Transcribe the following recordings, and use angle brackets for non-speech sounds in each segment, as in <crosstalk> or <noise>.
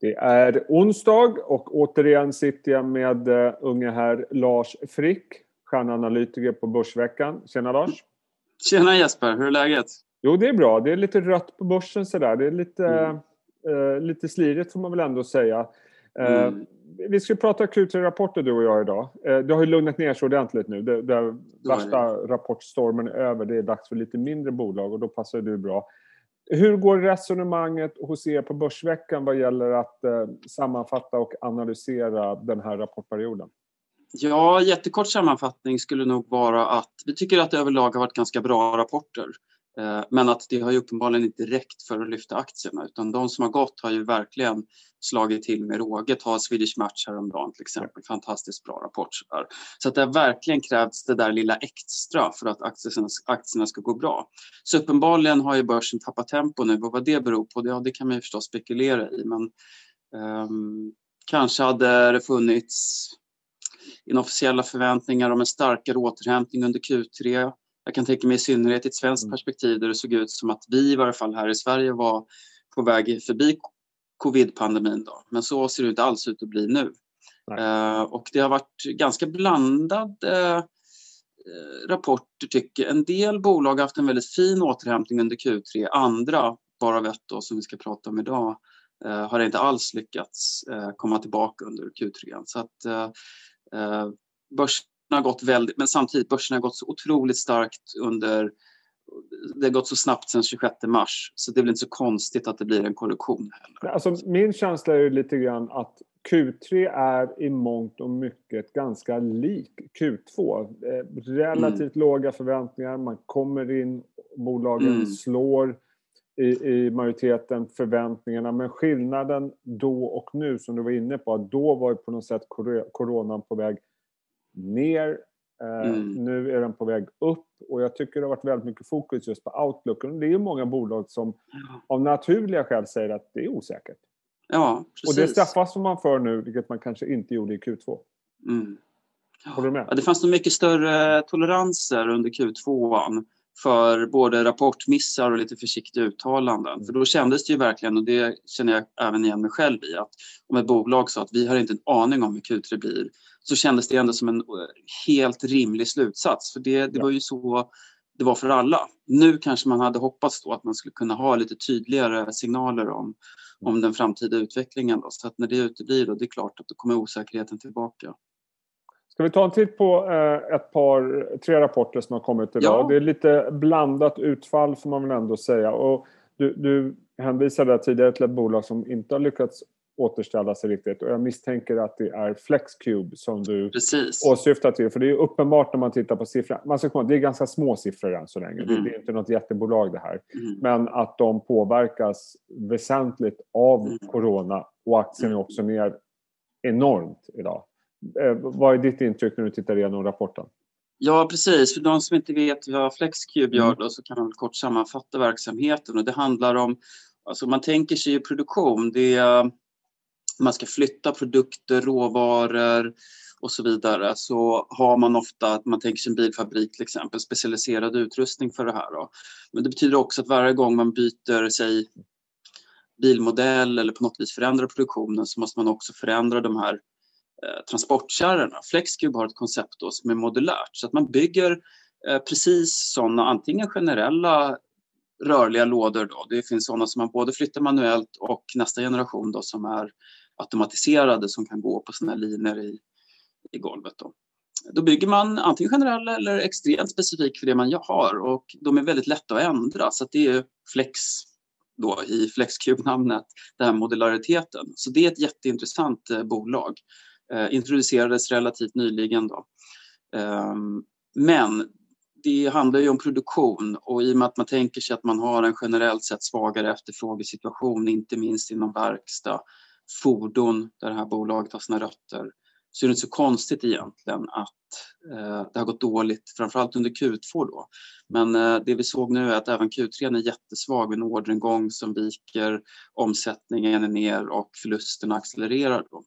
Det är onsdag och återigen sitter jag med uh, unge herr Lars Frick, stjärnanalytiker på Börsveckan. Tjena Lars! Tjena Jesper, hur är läget? Jo, det är bra. Det är lite rött på börsen sådär. Det är lite, mm. uh, lite slirigt får man väl ändå säga. Uh, mm. Vi ska prata Q3-rapporter du och jag idag. Det har ju lugnat ner sig ordentligt nu. Det värsta rapportstormen är över. Det är dags för lite mindre bolag och då passar du bra. Hur går resonemanget hos er på Börsveckan vad gäller att eh, sammanfatta och analysera den här rapportperioden? Ja, jättekort sammanfattning skulle nog vara att vi tycker att det överlag har varit ganska bra rapporter. Eh, men att det har ju uppenbarligen inte räckt för att lyfta aktierna utan de som har gått har ju verkligen slagit till med råge. Ta Swedish Match häromdagen till exempel, fantastiskt bra rapport. Så att det har verkligen krävts det där lilla extra för att aktierna, aktierna ska gå bra. Så uppenbarligen har ju börsen tappat tempo nu och vad det beror på, det, ja, det kan man ju förstås spekulera i men um, kanske hade det funnits inofficiella förväntningar om en starkare återhämtning under Q3 jag kan tänka mig i synnerhet i ett svenskt mm. perspektiv där det såg ut som att vi i varje fall här i Sverige var på väg förbi covid-pandemin. Då. Men så ser det inte alls ut att bli nu. Uh, och det har varit ganska blandade uh, rapporter tycker jag. En del bolag har haft en väldigt fin återhämtning under Q3. Andra, bara ett då, som vi ska prata om idag, uh, har inte alls lyckats komma tillbaka under Q3. Så att börsen har gått väldigt, men samtidigt börsen har gått så otroligt starkt under det har gått så snabbt sedan 26 mars så det är väl inte så konstigt att det blir en korrektion. Heller. Alltså, min känsla är lite grann att Q3 är i mångt och mycket ganska lik Q2. Eh, relativt mm. låga förväntningar, man kommer in, bolagen mm. slår i, i majoriteten förväntningarna men skillnaden då och nu som du var inne på, att då var ju på något sätt coronan på väg ner. Eh, mm. Nu är den på väg upp och jag tycker det har varit väldigt mycket fokus just på outlook. det är ju många bolag som av naturliga skäl säger att det är osäkert. Ja, precis. Och det straffas man för nu, vilket man kanske inte gjorde i Q2. Mm. Håller du med? Ja, det fanns nog mycket större toleranser under Q2 för både rapportmissar och lite försiktiga uttalanden. Mm. För då kändes det ju verkligen, och det känner jag även igen mig själv i, att om ett bolag sa att vi har inte en aning om hur Q3 blir, så kändes det ändå som en eh, helt rimlig slutsats. För det, det var ju så det var för alla. Nu kanske man hade hoppats då att man skulle kunna ha lite tydligare signaler om, om den framtida utvecklingen. Då. Så att när det uteblir, då, det är klart att då kommer osäkerheten tillbaka. Ska vi ta en titt på eh, ett par, tre rapporter som har kommit idag? Ja. Det är lite blandat utfall får man väl ändå säga. Och du, du hänvisade tidigare till ett bolag som inte har lyckats återställa sig riktigt. Och jag misstänker att det är Flexcube som du Precis. åsyftar till. För det är uppenbart när man tittar på siffrorna. Man ska komma, det är ganska små siffror än så länge. Mm. Det är inte något jättebolag det här. Mm. Men att de påverkas väsentligt av mm. corona och aktien är mm. också ner enormt idag. Eh, vad är ditt intryck när du tittar igenom rapporten? Ja, precis. För de som inte vet vad Flexcube gör då, så kan man kort sammanfatta verksamheten. Och det handlar om, alltså man tänker sig produktion. Det är man ska flytta produkter, råvaror och så vidare så har man ofta, man tänker sig en bilfabrik till exempel, specialiserad utrustning för det här. Då. Men det betyder också att varje gång man byter sig bilmodell eller på något vis förändrar produktionen så måste man också förändra de här eh, transportkärrorna. Flexcube har ett koncept då som är modulärt så att man bygger eh, precis sådana antingen generella rörliga lådor då. Det finns sådana som man både flyttar manuellt och nästa generation då som är automatiserade som kan gå på sådana linjer i, i golvet. Då. då bygger man antingen generella eller extremt specifik för det man har och de är väldigt lätta att ändra så att det är flex då i Flexcube-namnet, den här modulariteten. Så det är ett jätteintressant eh, bolag. Eh, introducerades relativt nyligen då. Eh, men det handlar ju om produktion och i och med att man tänker sig att man har en generellt sett svagare efterfrågesituation, inte minst inom verkstad, fordon där det här bolaget har sina rötter så är det inte så konstigt egentligen att eh, det har gått dåligt, framförallt under Q2 då. Men eh, det vi såg nu är att även Q3 är jättesvag med en orderingång som viker, omsättningen är ner och förlusterna accelererar. Då.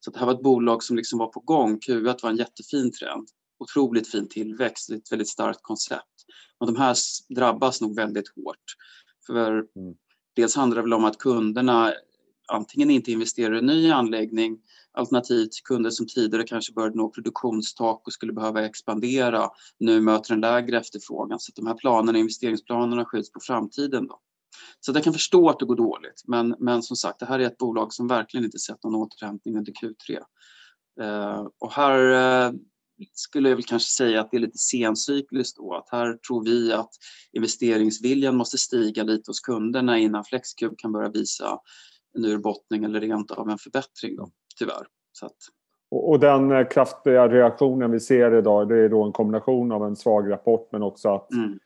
Så det här var ett bolag som liksom var på gång. Q1 var en jättefin trend, otroligt fin tillväxt, ett väldigt starkt koncept. Och de här drabbas nog väldigt hårt. För mm. Dels handlar det väl om att kunderna antingen inte investerar i en ny anläggning alternativt kunder som tidigare kanske började nå produktionstak och skulle behöva expandera nu möter en lägre efterfrågan. Så de här planerna, investeringsplanerna skjuts på framtiden. Då. Så jag kan förstå att det går dåligt men, men som sagt det här är ett bolag som verkligen inte sett någon återhämtning under Q3. Eh, och här eh, skulle jag väl kanske säga att det är lite sencykliskt då. Att här tror vi att investeringsviljan måste stiga lite hos kunderna innan Flexcube kan börja visa en urbottning eller rent av en förbättring då, tyvärr. Så att... och, den eh, kraftiga reaktionen vi ser idag det är då en kombination av en svag rapport men också att mm.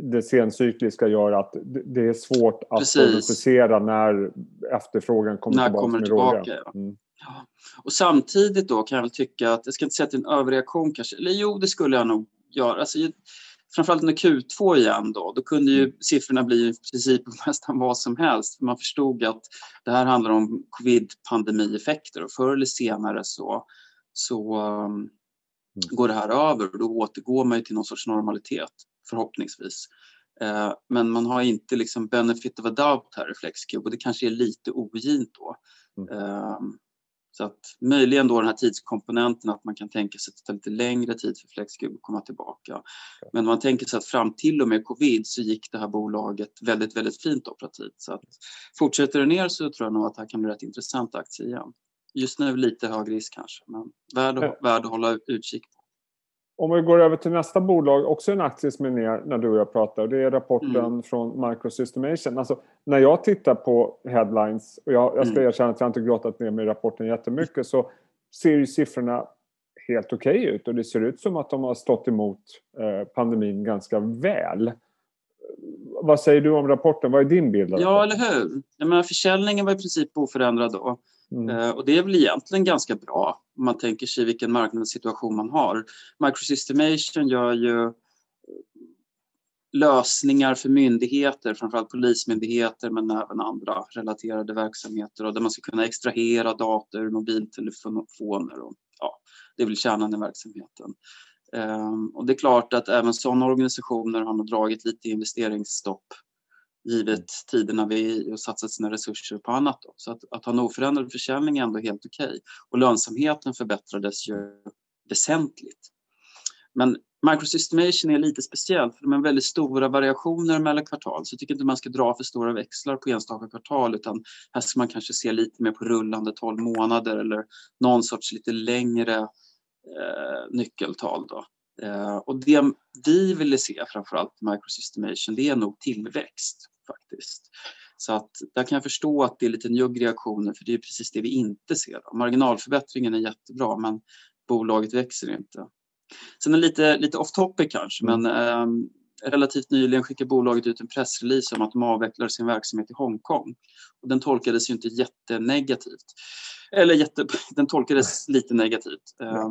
det sencykliska gör att det är svårt att prognostisera när efterfrågan kommer när tillbaka kommer med tillbaka, ja. Mm. Ja. Och samtidigt då kan jag väl tycka att, jag ska inte säga att det är en överreaktion kanske, eller jo det skulle jag nog göra. Alltså, framförallt under Q2 igen då, då kunde ju mm. siffrorna bli i princip <laughs> nästan vad som helst. Man förstod att det här handlar om covid-pandemieffekter och förr eller senare så, så um, mm. går det här över och då återgår man till någon sorts normalitet förhoppningsvis. Uh, men man har inte liksom benefit of a doubt här i Flexcube och det kanske är lite ogint då. Mm. Uh, så att möjligen då den här tidskomponenten att man kan tänka sig att det tar lite längre tid för Flexcube att komma tillbaka. Men man tänker sig att fram till och med covid så gick det här bolaget väldigt, väldigt fint operativt. Så att fortsätter det ner så tror jag nog att det här kan bli rätt intressant aktie igen. Just nu lite hög risk kanske, men värd, värd att hålla utkik på. Om vi går över till nästa bolag, också en aktie som är ner när du och jag pratar. Det är rapporten mm. från Microsystemation. Alltså, när jag tittar på headlines, och jag, jag ska mm. erkänna att jag inte grottat ner mig i rapporten jättemycket, så ser ju siffrorna helt okej okay ut och det ser ut som att de har stått emot eh, pandemin ganska väl. Vad säger du om rapporten? Vad är din bild? Av ja, eller hur? Jag menar, försäljningen var i princip oförändrad då. Mm. Eh, och det är väl egentligen ganska bra om man tänker sig vilken marknadssituation man har. Microsystemation gör ju lösningar för myndigheter, framförallt polismyndigheter men även andra relaterade verksamheter och där man ska kunna extrahera data ur mobiltelefoner. Och, ja, det är väl kärnan i verksamheten. Um, och det är klart att även sådana organisationer har nog dragit lite investeringsstopp givet tiderna vi och satsat sina resurser på annat. Då. Så att, att ha en oförändrad försäljning är ändå helt okej. Okay. Och lönsamheten förbättrades ju väsentligt. Men Microsystemation är lite speciellt för de har väldigt stora variationer mellan kvartal så jag tycker inte man ska dra för stora växlar på enstaka kvartal utan här ska man kanske se lite mer på rullande 12 månader eller någon sorts lite längre eh, nyckeltal. Då. Eh, och det vi ville se framförallt Microsystemation det är nog tillväxt faktiskt. Så att där kan jag förstå att det är lite njugg reaktioner för det är precis det vi inte ser. Då. Marginalförbättringen är jättebra men bolaget växer inte. Sen är lite, lite off topic kanske men eh, relativt nyligen skickade bolaget ut en pressrelease om att de avvecklar sin verksamhet i Hongkong. Och den tolkades ju inte jättenegativt. Eller jätte, <laughs> den tolkades lite negativt. Eh,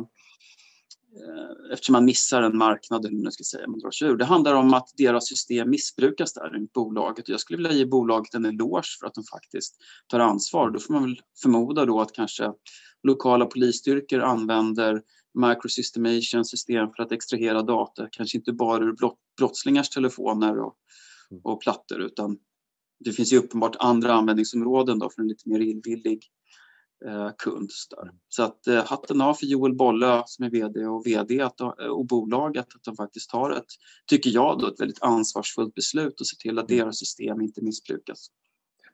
eftersom man missar en marknad, eller nu ska säga, man drar sig ur. Det handlar om att deras system missbrukas där i bolaget. Jag skulle vilja ge bolaget en eloge för att de faktiskt tar ansvar. Då får man väl förmoda då att kanske lokala polisstyrkor använder microsystemation system för att extrahera data, kanske inte bara ur brottslingars telefoner och, mm. och plattor utan det finns ju uppenbart andra användningsområden då för en lite mer illvillig eh, kund. Där. Så att eh, hatten av för Joel Bolle som är VD och VD att, och bolaget att de faktiskt tar ett, tycker jag då, ett väldigt ansvarsfullt beslut och ser till att deras system inte missbrukas.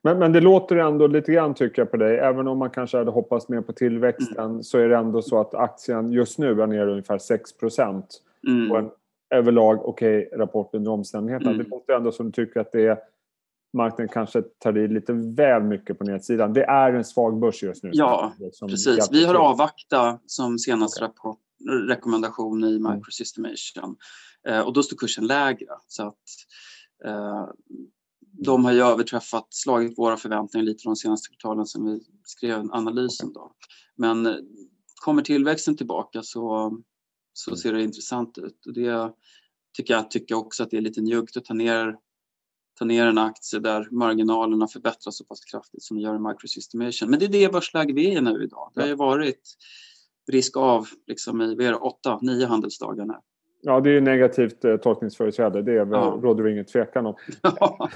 Men, men det låter ändå lite grann tycker jag på dig. Även om man kanske hade hoppats mer på tillväxten mm. så är det ändå så att aktien just nu är ner ungefär 6 procent. Mm. Och en överlag okej okay, rapport under omständigheterna. Mm. Det låter ändå som du tycker att det är marknaden kanske tar i lite väl mycket på nedsidan. Det är en svag börs just nu. Ja, precis. Vi har avvaktat som senaste okay. rapport, rekommendation i mm. Microsystemation eh, och då står kursen lägre. Så att, eh, de har ju överträffat, slagit våra förväntningar lite de senaste kvartalen som vi skrev analysen. Då. Men eh, kommer tillväxten tillbaka så, så mm. ser det intressant ut. Och det tycker jag tycker också att det är lite njuggt att ta ner ta ner en aktie där marginalerna förbättras så pass kraftigt som de gör i microsystemation. Men det är det börsläge vi är nu idag. Det har ju varit risk av liksom i vi åtta, nio handelsdagar nu. Ja, det är negativt eh, tolkningsföreträde. Det är ja. råder det ingen tvekan om.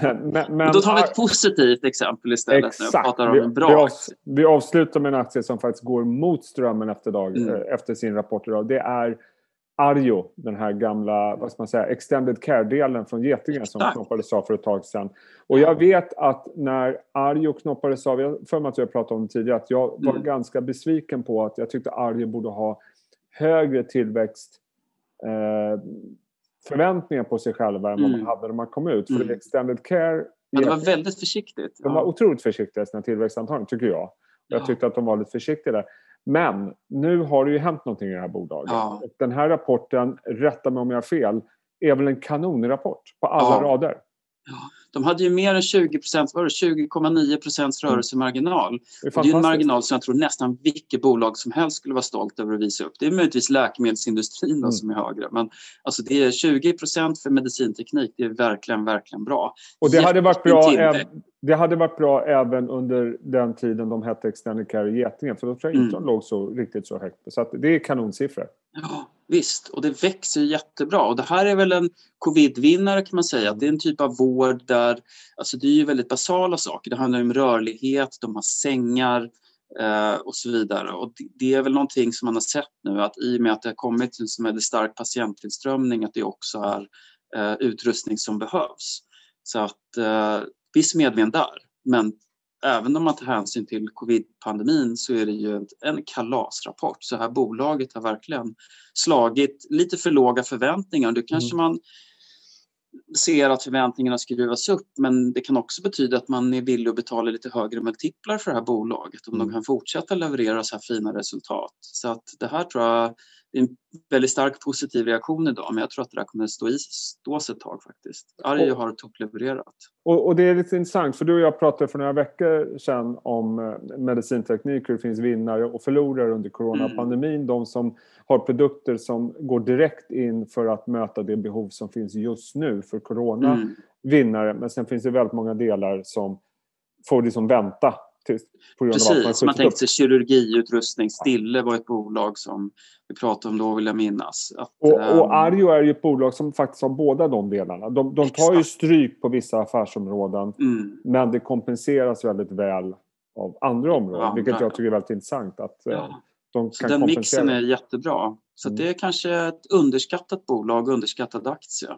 <laughs> men, men, Då tar vi ett positivt exempel istället. Exakt. Pratar om en bra vi, aktie. vi avslutar med en aktie som faktiskt går mot strömmen efter, dag, mm. eh, efter sin rapport idag. Det är Arjo, den här gamla vad ska man säga, extended care-delen från Getinge som knoppades av för ett tag sedan. Och jag vet att när Arjo knoppades av, jag för mig att jag pratade om det tidigare, att jag var mm. ganska besviken på att jag tyckte Arjo borde ha högre tillväxt eh, förväntningar på sig själva än vad man mm. hade när man kom ut. För mm. extended care... Men det var väldigt försiktigt. De var otroligt försiktiga i sina tillväxtantaganden, tycker jag. Jag tyckte att de var lite försiktiga där. Men nu har det ju hänt någonting i det här bolaget. Ja. Den här rapporten, rätta mig om jag har fel, är väl en kanonrapport på alla ja. rader. De hade ju mer än 20 20,9 procents mm. rörelsemarginal. Det är, det är en marginal som jag tror nästan vilket bolag som helst skulle vara stolt över att visa upp. Det är möjligtvis läkemedelsindustrin mm. som är högre, men alltså det är 20 procent för medicinteknik. Det är verkligen, verkligen bra. Och det hade varit bra det hade varit bra även under den tiden de hette Extended Care i Getinge för då tror jag inte mm. de låg så, riktigt så högt. Så det är kanonsiffror. Visst, och det växer jättebra. Och det här är väl en covid-vinnare kan man säga. Det är en typ av vård där, alltså det är ju väldigt basala saker. Det handlar om rörlighet, de har sängar eh, och så vidare. Och det, det, är väl någonting som man har sett nu att i och med att det har kommit en väldigt stark patienttillströmning att det också är eh, utrustning som behövs. Så att eh, viss medvind där. Men även om man tar hänsyn till covid-pandemin så är det ju en kalasrapport. Så här bolaget har verkligen slagit lite för låga förväntningar. Då kanske mm. man ser att förväntningarna skruvas upp men det kan också betyda att man är villig att betala lite högre multiplar för det här bolaget om mm. de kan fortsätta leverera så här fina resultat. Så att det här tror jag en väldigt stark positiv reaktion idag men jag tror att det där kommer stå, i, stå sig ett tag faktiskt. Arjo har topplevererat. Och, och, det är lite intressant för du och jag pratade för några veckor sedan om eh, medicinteknik, hur det finns vinnare och förlorare under coronapandemin. Mm. De som har produkter som går direkt in för att möta det behov som finns just nu för corona. Mm. Vinnare, men sen finns det väldigt många delar som får liksom vänta grund Precis, man, tänkte sig kirurgiutrustning. Stille var ett bolag som vi pratade om då vill jag minnas. Att, och, och ehm, Arjo är ju ett bolag som faktiskt har båda de delarna. De, de tar ju stryk på vissa affärsområden mm. men det kompenseras väldigt väl av andra områden. Ja, vilket jag tycker är väldigt intressant. Att, eh, ja. de kan så den mixen är jättebra. Så mm. det är kanske ett underskattat bolag, underskattad aktie.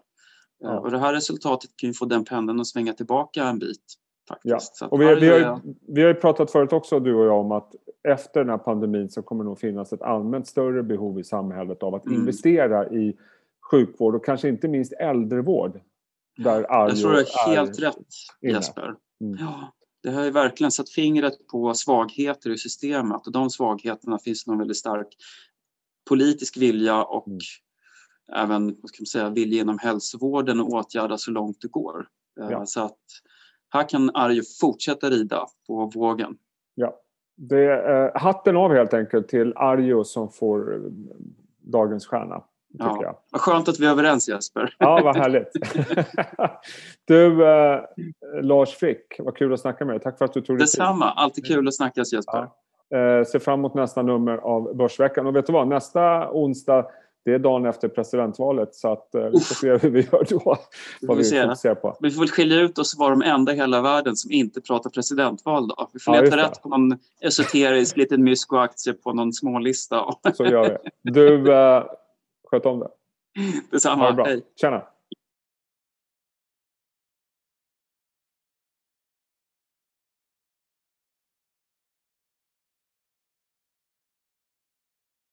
Ja. Och det här resultatet kan ju få den pendeln att svänga tillbaka en bit. Faktiskt. Ja. Och vi, vi, har, vi har ju pratat förut också, du och jag, om att efter den här pandemin så kommer det nog finnas ett allmänt större behov i samhället av att mm. investera i sjukvård och kanske inte minst äldrevård. Där jag tror du är helt rätt inne. Jesper. Mm. Ja, det har ju verkligen satt fingret på svagheter i systemet och de svagheterna finns nog väldigt stark politisk vilja och mm. även vad ska man säga, vilja inom hälsovården att åtgärda så långt det går. Eh, ja. Så att här kan Arjo fortsätta rida på vågen. Ja, det är eh, hatten av helt enkelt till Arjo som får eh, dagens stjärna. Ja, jag. Vad skönt att vi är överens Jesper. Ja, vad härligt. <laughs> <laughs> du, eh, Lars Frick, vad kul att snacka med dig. Tack för att du tog dig tid. Detsamma, alltid kul att snacka Jesper. Ja. Eh, ser fram emot nästa nummer av Börsveckan. Och vet du vad, nästa onsdag det är dagen efter presidentvalet så att eh, vi får se hur vi gör då. <laughs> Vad vi, fokuserar på. Vi får väl skilja ut oss och vara de enda i hela världen som inte pratar presidentval då. Vi får ja, leta rätt på någon esoterisk <laughs> liten mysko-aktie på någon smålista. så gör vi. Du, eh, sköt om det. <laughs> Detsamma. Hej. Tjena.